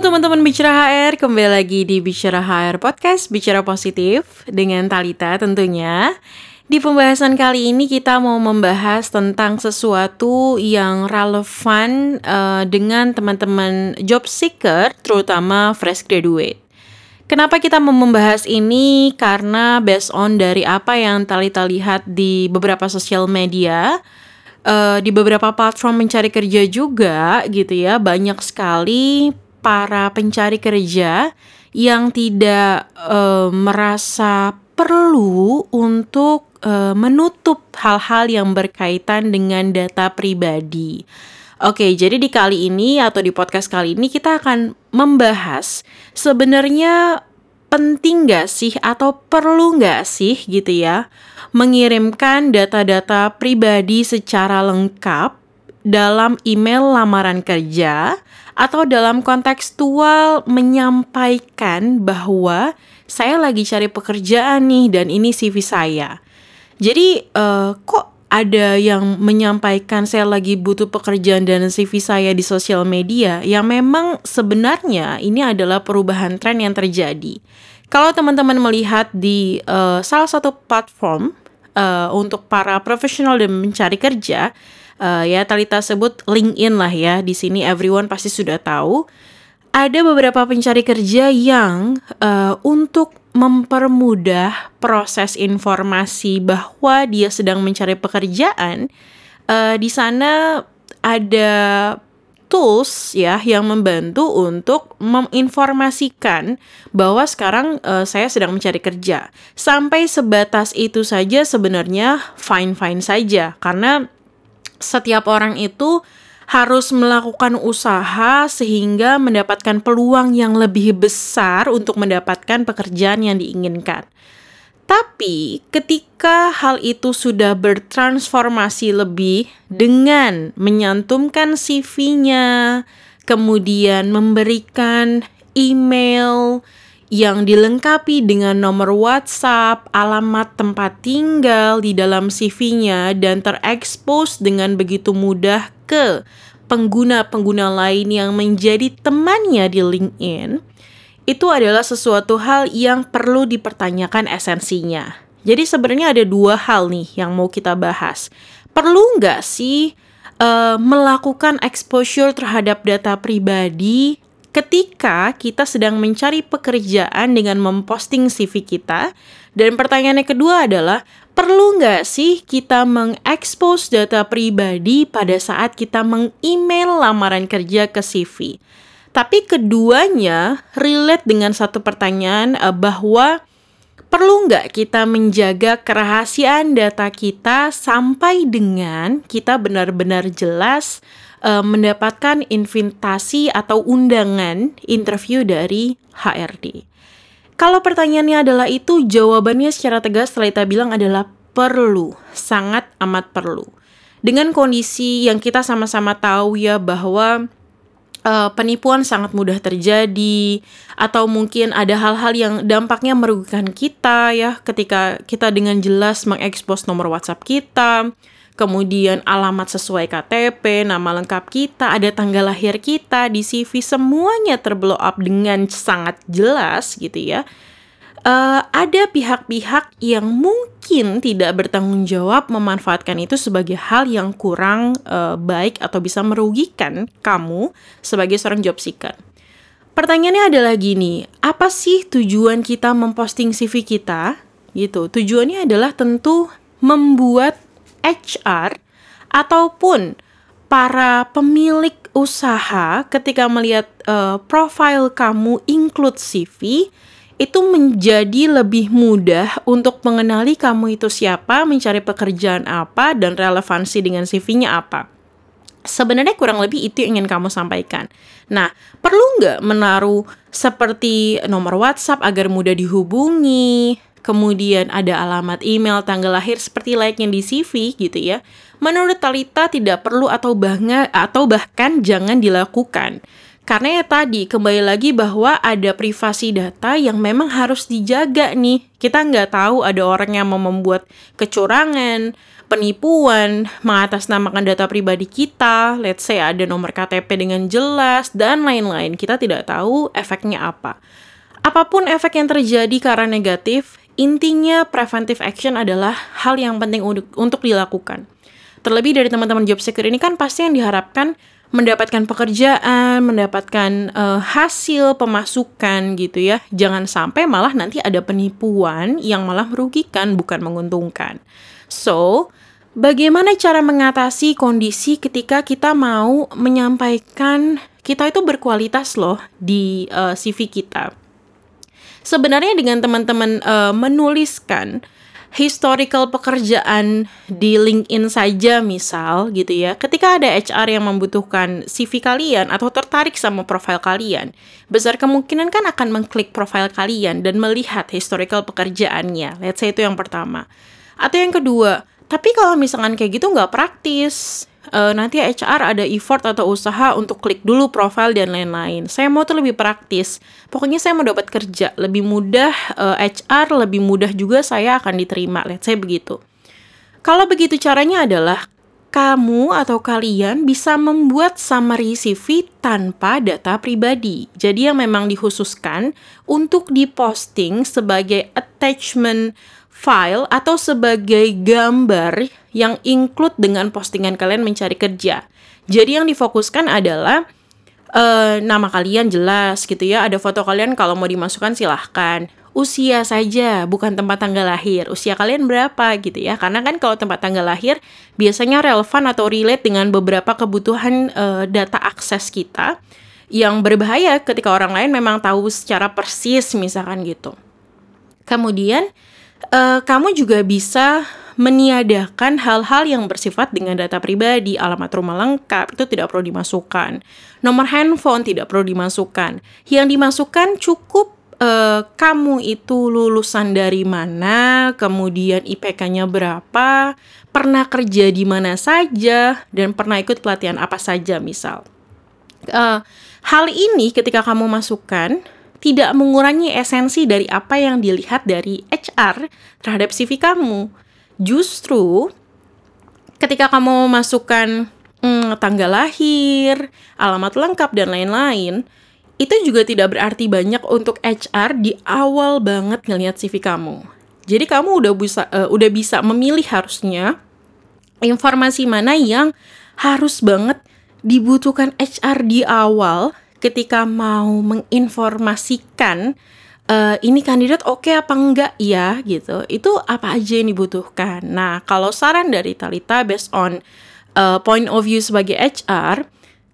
teman-teman Bicara HR, kembali lagi di Bicara HR Podcast Bicara Positif dengan Talita tentunya. Di pembahasan kali ini kita mau membahas tentang sesuatu yang relevan uh, dengan teman-teman job seeker, terutama fresh graduate. Kenapa kita mau membahas ini? Karena based on dari apa yang Talita lihat di beberapa sosial media, uh, di beberapa platform mencari kerja juga gitu ya, banyak sekali para pencari kerja yang tidak uh, merasa perlu untuk uh, menutup hal-hal yang berkaitan dengan data pribadi. Oke, jadi di kali ini atau di podcast kali ini kita akan membahas sebenarnya penting gak sih atau perlu gak sih gitu ya mengirimkan data-data pribadi secara lengkap dalam email lamaran kerja atau dalam kontekstual menyampaikan bahwa saya lagi cari pekerjaan nih dan ini CV saya. Jadi uh, kok ada yang menyampaikan saya lagi butuh pekerjaan dan CV saya di sosial media yang memang sebenarnya ini adalah perubahan tren yang terjadi. Kalau teman-teman melihat di uh, salah satu platform uh, untuk para profesional dan mencari kerja, uh, ya Talita sebut LinkedIn lah ya. Di sini everyone pasti sudah tahu. Ada beberapa pencari kerja yang uh, untuk mempermudah proses informasi bahwa dia sedang mencari pekerjaan, uh, di sana ada tools ya yang membantu untuk menginformasikan bahwa sekarang uh, saya sedang mencari kerja. Sampai sebatas itu saja sebenarnya fine-fine saja karena setiap orang itu harus melakukan usaha sehingga mendapatkan peluang yang lebih besar untuk mendapatkan pekerjaan yang diinginkan. Tapi ketika hal itu sudah bertransformasi lebih dengan menyantumkan CV-nya, kemudian memberikan email, yang dilengkapi dengan nomor WhatsApp, alamat tempat tinggal di dalam CV-nya dan terekspos dengan begitu mudah ke pengguna-pengguna lain yang menjadi temannya di LinkedIn, itu adalah sesuatu hal yang perlu dipertanyakan esensinya. Jadi sebenarnya ada dua hal nih yang mau kita bahas. Perlu nggak sih uh, melakukan exposure terhadap data pribadi ketika kita sedang mencari pekerjaan dengan memposting CV kita. Dan pertanyaan yang kedua adalah, perlu nggak sih kita mengekspos data pribadi pada saat kita meng-email lamaran kerja ke CV? Tapi keduanya relate dengan satu pertanyaan uh, bahwa perlu nggak kita menjaga kerahasiaan data kita sampai dengan kita benar-benar jelas uh, mendapatkan invitasi atau undangan interview dari HRD. Kalau pertanyaannya adalah itu, jawabannya secara tegas Talita bilang adalah perlu, sangat amat perlu. Dengan kondisi yang kita sama-sama tahu ya bahwa uh, penipuan sangat mudah terjadi atau mungkin ada hal-hal yang dampaknya merugikan kita ya ketika kita dengan jelas mengekspos nomor WhatsApp kita, kemudian alamat sesuai KTP, nama lengkap kita, ada tanggal lahir kita di CV, semuanya terblow up dengan sangat jelas gitu ya. Uh, ada pihak-pihak yang mungkin tidak bertanggung jawab memanfaatkan itu sebagai hal yang kurang uh, baik atau bisa merugikan kamu sebagai seorang job seeker. Pertanyaannya adalah gini, apa sih tujuan kita memposting CV kita? Gitu. Tujuannya adalah tentu membuat HR ataupun para pemilik usaha ketika melihat uh, profil kamu include CV itu menjadi lebih mudah untuk mengenali kamu itu siapa, mencari pekerjaan apa, dan relevansi dengan CV-nya apa. Sebenarnya kurang lebih itu yang ingin kamu sampaikan. Nah, perlu nggak menaruh seperti nomor WhatsApp agar mudah dihubungi, kemudian ada alamat email, tanggal lahir seperti layaknya di CV gitu ya. Menurut Talita tidak perlu atau bahkan atau bahkan jangan dilakukan. Karena ya tadi, kembali lagi bahwa ada privasi data yang memang harus dijaga nih. Kita nggak tahu ada orang yang mau membuat kecurangan, penipuan, mengatasnamakan data pribadi kita, let's say ada nomor KTP dengan jelas, dan lain-lain. Kita tidak tahu efeknya apa. Apa pun efek yang terjadi karena negatif, intinya preventive action adalah hal yang penting untuk dilakukan. Terlebih dari teman-teman job seeker ini kan pasti yang diharapkan mendapatkan pekerjaan, mendapatkan uh, hasil pemasukan gitu ya. Jangan sampai malah nanti ada penipuan yang malah merugikan bukan menguntungkan. So, bagaimana cara mengatasi kondisi ketika kita mau menyampaikan kita itu berkualitas loh di uh, eh, CV kita. Sebenarnya dengan teman-teman uh, menuliskan historical pekerjaan di LinkedIn saja misal gitu ya. Ketika ada HR yang membutuhkan CV kalian atau tertarik sama profil kalian, besar kemungkinan kan akan mengklik profil kalian dan melihat historical pekerjaannya. Let's say itu yang pertama. Atau yang kedua, tapi kalau misalkan kayak gitu nggak praktis, uh, nanti HR ada effort atau usaha untuk klik dulu profil dan lain-lain. Saya mau tuh lebih praktis. Pokoknya saya mau dapat kerja lebih mudah uh, eh, HR lebih mudah juga saya akan diterima. Let's say begitu. Kalau begitu caranya adalah kamu atau kalian bisa membuat summary CV tanpa data pribadi. Jadi yang memang dikhususkan untuk diposting sebagai attachment file atau sebagai gambar yang include dengan postingan kalian mencari kerja. Jadi yang difokuskan adalah uh, nama kalian jelas gitu ya, ada foto kalian kalau mau dimasukkan silahkan. Usia saja, bukan tempat tanggal lahir. Usia kalian berapa gitu ya? Karena kan kalau tempat tanggal lahir biasanya relevan atau relate dengan beberapa kebutuhan uh, data akses kita yang berbahaya ketika orang lain memang tahu secara persis misalkan gitu. Kemudian uh, kamu juga bisa meniadakan hal-hal yang bersifat dengan data pribadi, alamat rumah lengkap itu tidak perlu dimasukkan. Nomor handphone tidak perlu dimasukkan. Yang dimasukkan cukup uh, kamu itu lulusan dari mana, kemudian IPK-nya berapa, pernah kerja di mana saja, dan pernah ikut pelatihan apa saja misal. Uh, hal ini ketika kamu masukkan tidak mengurangi esensi dari apa yang dilihat dari HR terhadap CV kamu. Justru ketika kamu memasukkan hmm, tanggal lahir, alamat lengkap dan lain-lain, itu juga tidak berarti banyak untuk HR di awal banget ngelihat CV kamu. Jadi kamu udah bisa uh, udah bisa memilih harusnya informasi mana yang harus banget dibutuhkan HR di awal ketika mau menginformasikan uh, ini kandidat oke okay apa enggak? Ya gitu. Itu apa aja yang dibutuhkan? Nah kalau saran dari Talita based on uh, point of view sebagai HR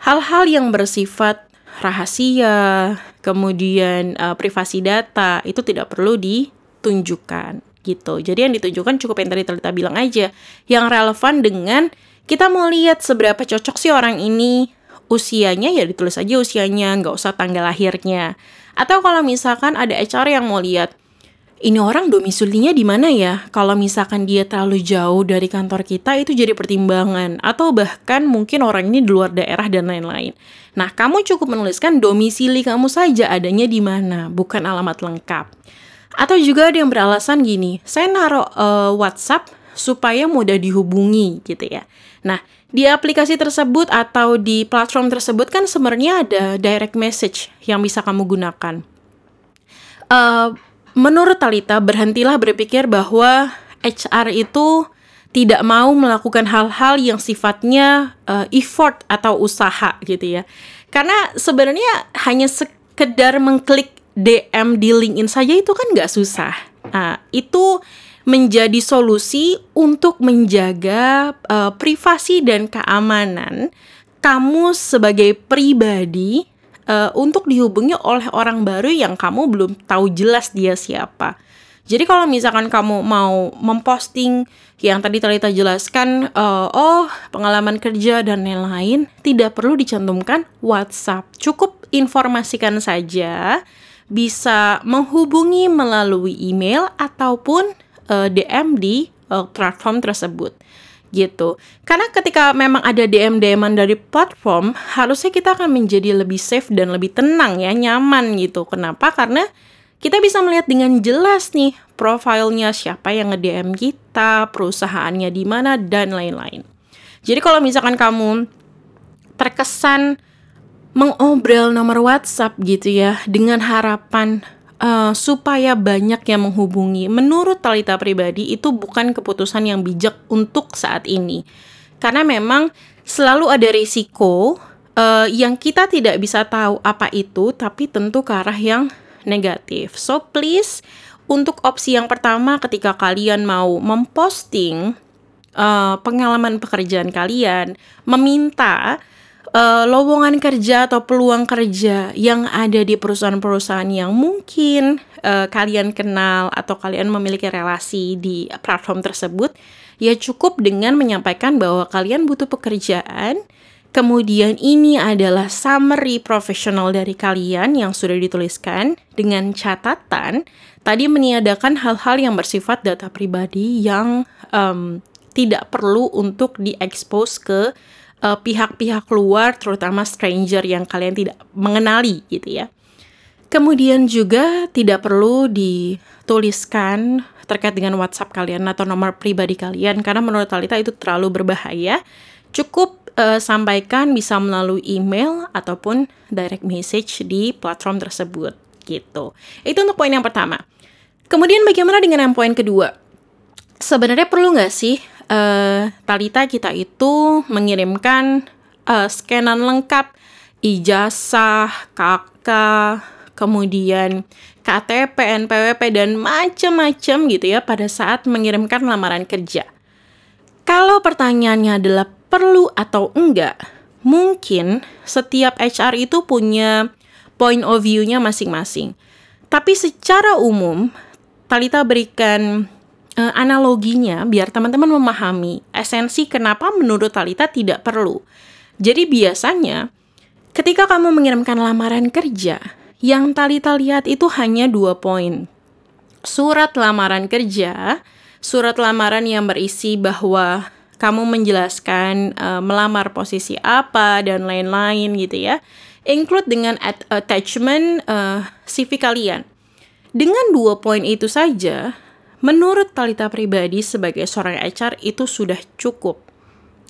hal-hal yang bersifat rahasia kemudian uh, privasi data itu tidak perlu ditunjukkan gitu. Jadi yang ditunjukkan cukup yang tadi Talita bilang aja yang relevan dengan kita mau lihat seberapa cocok sih orang ini usianya ya ditulis aja usianya, nggak usah tanggal lahirnya. Atau kalau misalkan ada HR yang mau lihat, ini orang domisilinya di mana ya? Kalau misalkan dia terlalu jauh dari kantor kita itu jadi pertimbangan atau bahkan mungkin orang ini di luar daerah dan lain-lain. Nah, kamu cukup menuliskan domisili kamu saja adanya di mana, bukan alamat lengkap. Atau juga ada yang beralasan gini, saya naruh uh, WhatsApp supaya mudah dihubungi gitu ya. Nah, di aplikasi tersebut atau di platform tersebut kan sebenarnya ada direct message yang bisa kamu gunakan. Uh, menurut Talita, berhentilah berpikir bahwa HR itu tidak mau melakukan hal-hal yang sifatnya uh, effort atau usaha gitu ya. Karena sebenarnya hanya sekedar mengklik DM di LinkedIn saja itu kan nggak susah. Nah, itu menjadi solusi untuk menjaga uh, privasi dan keamanan kamu sebagai pribadi uh, untuk dihubungi oleh orang baru yang kamu belum tahu jelas dia siapa. Jadi kalau misalkan kamu mau memposting yang tadi Talita jelaskan, uh, oh pengalaman kerja dan lain-lain, tidak perlu dicantumkan WhatsApp. Cukup informasikan saja, bisa menghubungi melalui email ataupun uh, eh, DM di uh, platform tersebut. gitu. Karena ketika memang ada DM-DM dari platform, harusnya kita akan menjadi lebih safe dan lebih tenang ya, nyaman gitu. Kenapa? Karena kita bisa melihat dengan jelas nih profilnya siapa yang nge-DM kita, perusahaannya di mana dan lain-lain. Jadi kalau misalkan kamu terkesan mengobrol nomor WhatsApp gitu ya dengan harapan uh, supaya banyak yang menghubungi. Menurut Talita pribadi itu bukan keputusan yang bijak untuk saat ini. Karena memang selalu ada risiko uh, yang kita tidak bisa tahu apa itu tapi tentu ke arah yang negatif. So please untuk opsi yang pertama ketika kalian mau memposting uh, pengalaman pekerjaan kalian, meminta uh, lowongan kerja atau peluang kerja yang ada di perusahaan-perusahaan yang mungkin uh, kalian kenal atau kalian memiliki relasi di platform tersebut, ya cukup dengan menyampaikan bahwa kalian butuh pekerjaan. Kemudian ini adalah summary profesional dari kalian yang sudah dituliskan dengan catatan tadi meniadakan hal-hal yang bersifat data pribadi yang um, tidak perlu untuk diekspos ke uh, pihak-pihak luar, terutama stranger yang kalian tidak mengenali gitu ya. Kemudian juga tidak perlu dituliskan terkait dengan WhatsApp kalian atau nomor pribadi kalian karena menurut Talita itu terlalu berbahaya. Cukup uh, sampaikan bisa melalui email ataupun direct message di platform tersebut gitu. Itu untuk poin yang pertama. Kemudian bagaimana dengan yang poin kedua? Sebenarnya perlu nggak sih uh, Talita kita itu mengirimkan uh, scanan lengkap ijazah, KK, kemudian KTP, NPWP dan macam-macam gitu ya pada saat mengirimkan lamaran kerja. Kalau pertanyaannya adalah perlu atau enggak, mungkin setiap HR itu punya point of view-nya masing-masing. Tapi secara umum, Talita berikan uh, analoginya biar teman-teman memahami esensi kenapa menurut Talita tidak perlu. Jadi biasanya ketika kamu mengirimkan lamaran kerja, yang Talita lihat itu hanya dua poin. Surat lamaran kerja, surat lamaran yang berisi bahwa kamu menjelaskan uh, melamar posisi apa dan lain-lain gitu ya. Include dengan attachment uh, CV kalian. Dengan dua poin itu saja, menurut Talita pribadi sebagai seorang HR itu sudah cukup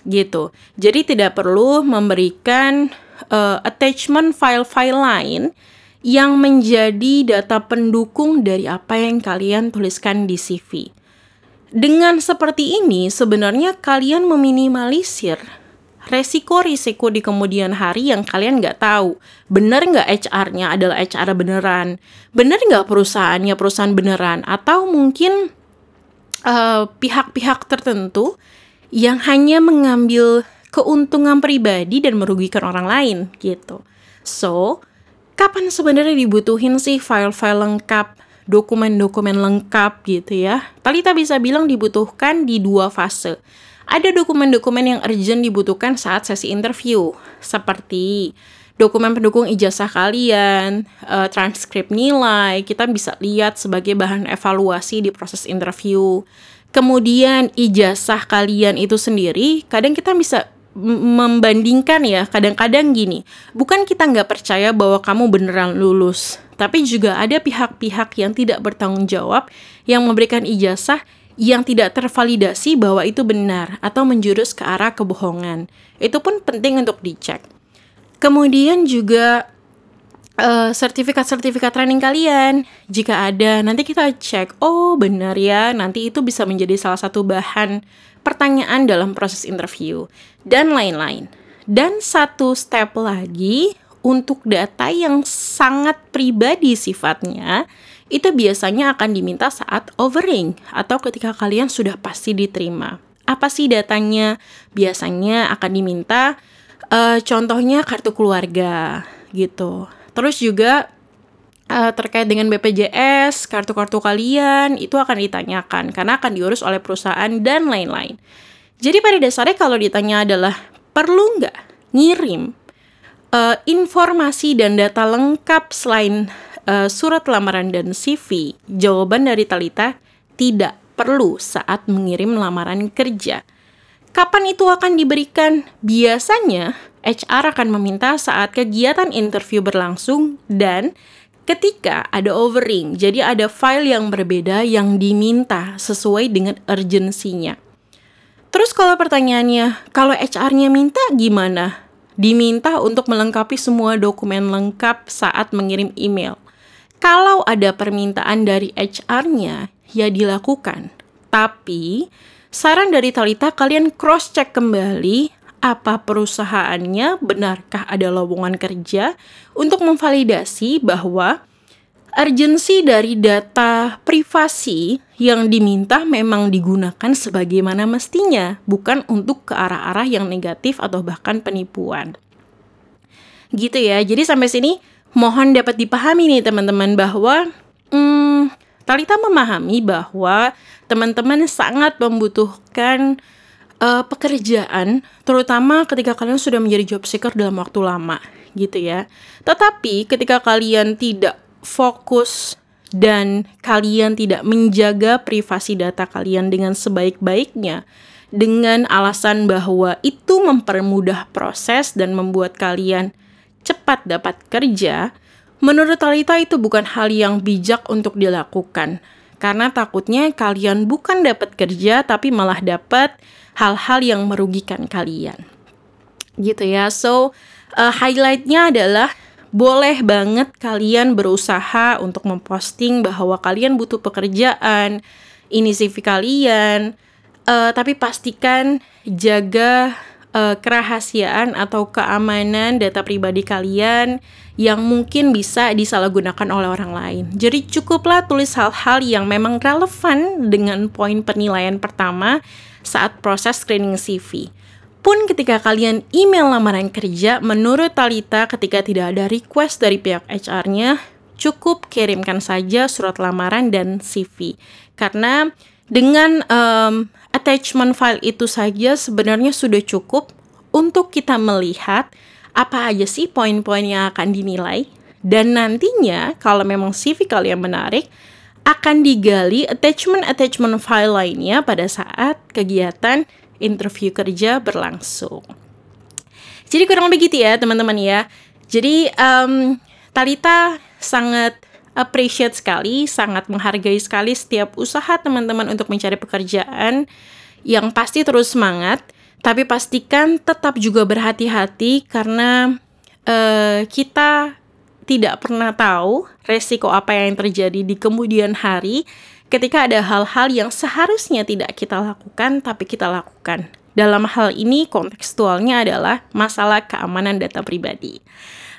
gitu. Jadi tidak perlu memberikan uh, attachment file-file lain yang menjadi data pendukung dari apa yang kalian tuliskan di CV. Dengan seperti ini, sebenarnya kalian meminimalisir resiko-risiko di kemudian hari yang kalian nggak tahu. Benar nggak HR-nya adalah HR beneran? Benar nggak perusahaannya perusahaan beneran? Atau mungkin eh, pihak-pihak uh, tertentu yang hanya mengambil keuntungan pribadi dan merugikan orang lain gitu. So, kapan sebenarnya dibutuhin sih file-file lengkap, dokumen-dokumen lengkap gitu ya? Talita bisa bilang dibutuhkan di dua fase ada dokumen-dokumen yang urgent dibutuhkan saat sesi interview, seperti dokumen pendukung ijazah kalian, uh, transkrip nilai, kita bisa lihat sebagai bahan evaluasi di proses interview. Kemudian ijazah kalian itu sendiri, kadang kita bisa membandingkan ya, kadang-kadang gini, bukan kita nggak percaya bahwa kamu beneran lulus, tapi juga ada pihak-pihak yang tidak bertanggung jawab yang memberikan ijazah yang tidak tervalidasi bahwa itu benar atau menjurus ke arah kebohongan. Itu pun penting untuk dicek. Kemudian juga sertifikat sertifikat-sertifikat training kalian jika ada nanti kita cek oh benar ya nanti itu bisa menjadi salah satu bahan pertanyaan dalam proses interview dan lain-lain dan satu step lagi untuk data yang sangat pribadi sifatnya itu biasanya akan diminta saat overing atau ketika kalian sudah pasti diterima. Apa sih datanya? Biasanya akan diminta uh, contohnya kartu keluarga gitu. Terus juga uh, terkait dengan BPJS, kartu-kartu kalian itu akan ditanyakan karena akan diurus oleh perusahaan dan lain-lain. Jadi pada dasarnya kalau ditanya adalah perlu nggak ngirim uh, informasi dan data lengkap selain uh, surat lamaran dan CV, jawaban dari Talita tidak perlu saat mengirim lamaran kerja. Kapan itu akan diberikan? Biasanya HR akan meminta saat kegiatan interview berlangsung dan ketika ada overing. Jadi ada file yang berbeda yang diminta sesuai dengan urgensinya. Terus kalau pertanyaannya, kalau HR-nya minta gimana? Diminta untuk melengkapi semua dokumen lengkap saat mengirim email. Kalau ada permintaan dari HR-nya, ya dilakukan. Tapi Saran dari Talita, kalian cross-check kembali apa perusahaannya, benarkah ada lowongan kerja, untuk memvalidasi bahwa urgensi dari data privasi yang diminta memang digunakan sebagaimana mestinya, bukan untuk ke arah-arah yang negatif atau bahkan penipuan. Gitu ya, jadi sampai sini mohon dapat dipahami nih teman-teman bahwa hmm, Talita memahami bahwa teman-teman sangat membutuhkan uh, pekerjaan, terutama ketika kalian sudah menjadi job seeker dalam waktu lama, gitu ya. Tetapi ketika kalian tidak fokus dan kalian tidak menjaga privasi data kalian dengan sebaik-baiknya, dengan alasan bahwa itu mempermudah proses dan membuat kalian cepat dapat kerja, Menurut Talita itu bukan hal yang bijak untuk dilakukan. Karena takutnya kalian bukan dapat kerja tapi malah dapat hal-hal yang merugikan kalian. Gitu ya. So, uh, highlightnya adalah boleh banget kalian berusaha untuk memposting bahwa kalian butuh pekerjaan, ini CV kalian, uh, tapi pastikan jaga uh, kerahasiaan atau keamanan data pribadi kalian yang mungkin bisa disalahgunakan oleh orang lain. Jadi cukuplah tulis hal-hal yang memang relevan dengan poin penilaian pertama saat proses screening CV. Pun ketika kalian email lamaran kerja, menurut Talita ketika tidak ada request dari pihak HR-nya, cukup kirimkan saja surat lamaran dan CV. Karena dengan um, attachment file itu saja sebenarnya sudah cukup untuk kita melihat apa aja sih poin-poin yang akan dinilai dan nantinya kalau memang CV kalian menarik akan digali attachment-attachment file lainnya pada saat kegiatan interview kerja berlangsung. Jadi kurang begitu ya teman-teman ya. Jadi um, Talita sangat appreciate sekali, sangat menghargai sekali setiap usaha teman-teman untuk mencari pekerjaan yang pasti terus semangat tapi pastikan tetap juga berhati-hati karena uh, kita tidak pernah tahu resiko apa yang terjadi di kemudian hari ketika ada hal-hal yang seharusnya tidak kita lakukan tapi kita lakukan. Dalam hal ini kontekstualnya adalah masalah keamanan data pribadi.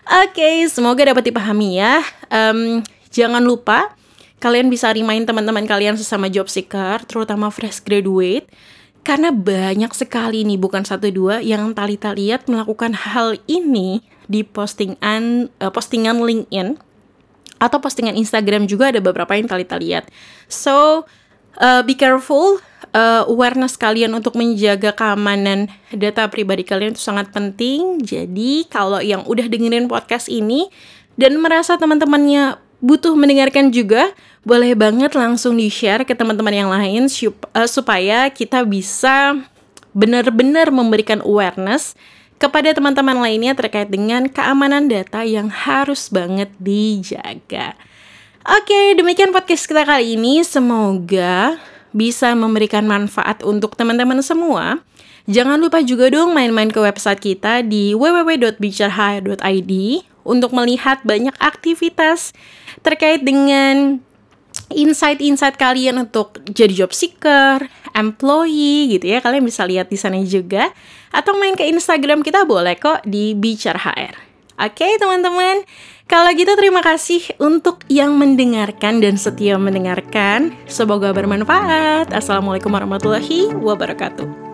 Oke, okay, semoga dapat dipahami ya. Um, jangan lupa kalian bisa remind teman-teman kalian sesama job seeker, terutama fresh graduate, karena banyak sekali nih, bukan satu dua, yang Talita lihat melakukan hal ini di postingan uh, postingan LinkedIn atau postingan Instagram juga ada beberapa yang Talita lihat. So, uh, be careful. Uh, awareness kalian untuk menjaga keamanan data pribadi kalian itu sangat penting. Jadi, kalau yang udah dengerin podcast ini dan merasa teman-temannya butuh mendengarkan juga, boleh banget langsung di-share ke teman-teman yang lain uh, supaya kita bisa benar-benar memberikan awareness kepada teman-teman lainnya terkait dengan keamanan data yang harus banget dijaga. Oke, demikian podcast kita kali ini. Semoga bisa memberikan manfaat untuk teman-teman semua. Jangan lupa juga dong main-main ke website kita di www.bicarahire.id untuk melihat banyak aktivitas terkait dengan insight-insight kalian untuk jadi job seeker, employee gitu ya. Kalian bisa lihat di sana juga atau main ke Instagram kita boleh kok di Bicara HR. Oke, okay, teman-teman. Kalau gitu terima kasih untuk yang mendengarkan dan setia mendengarkan. Semoga bermanfaat. Assalamualaikum warahmatullahi wabarakatuh.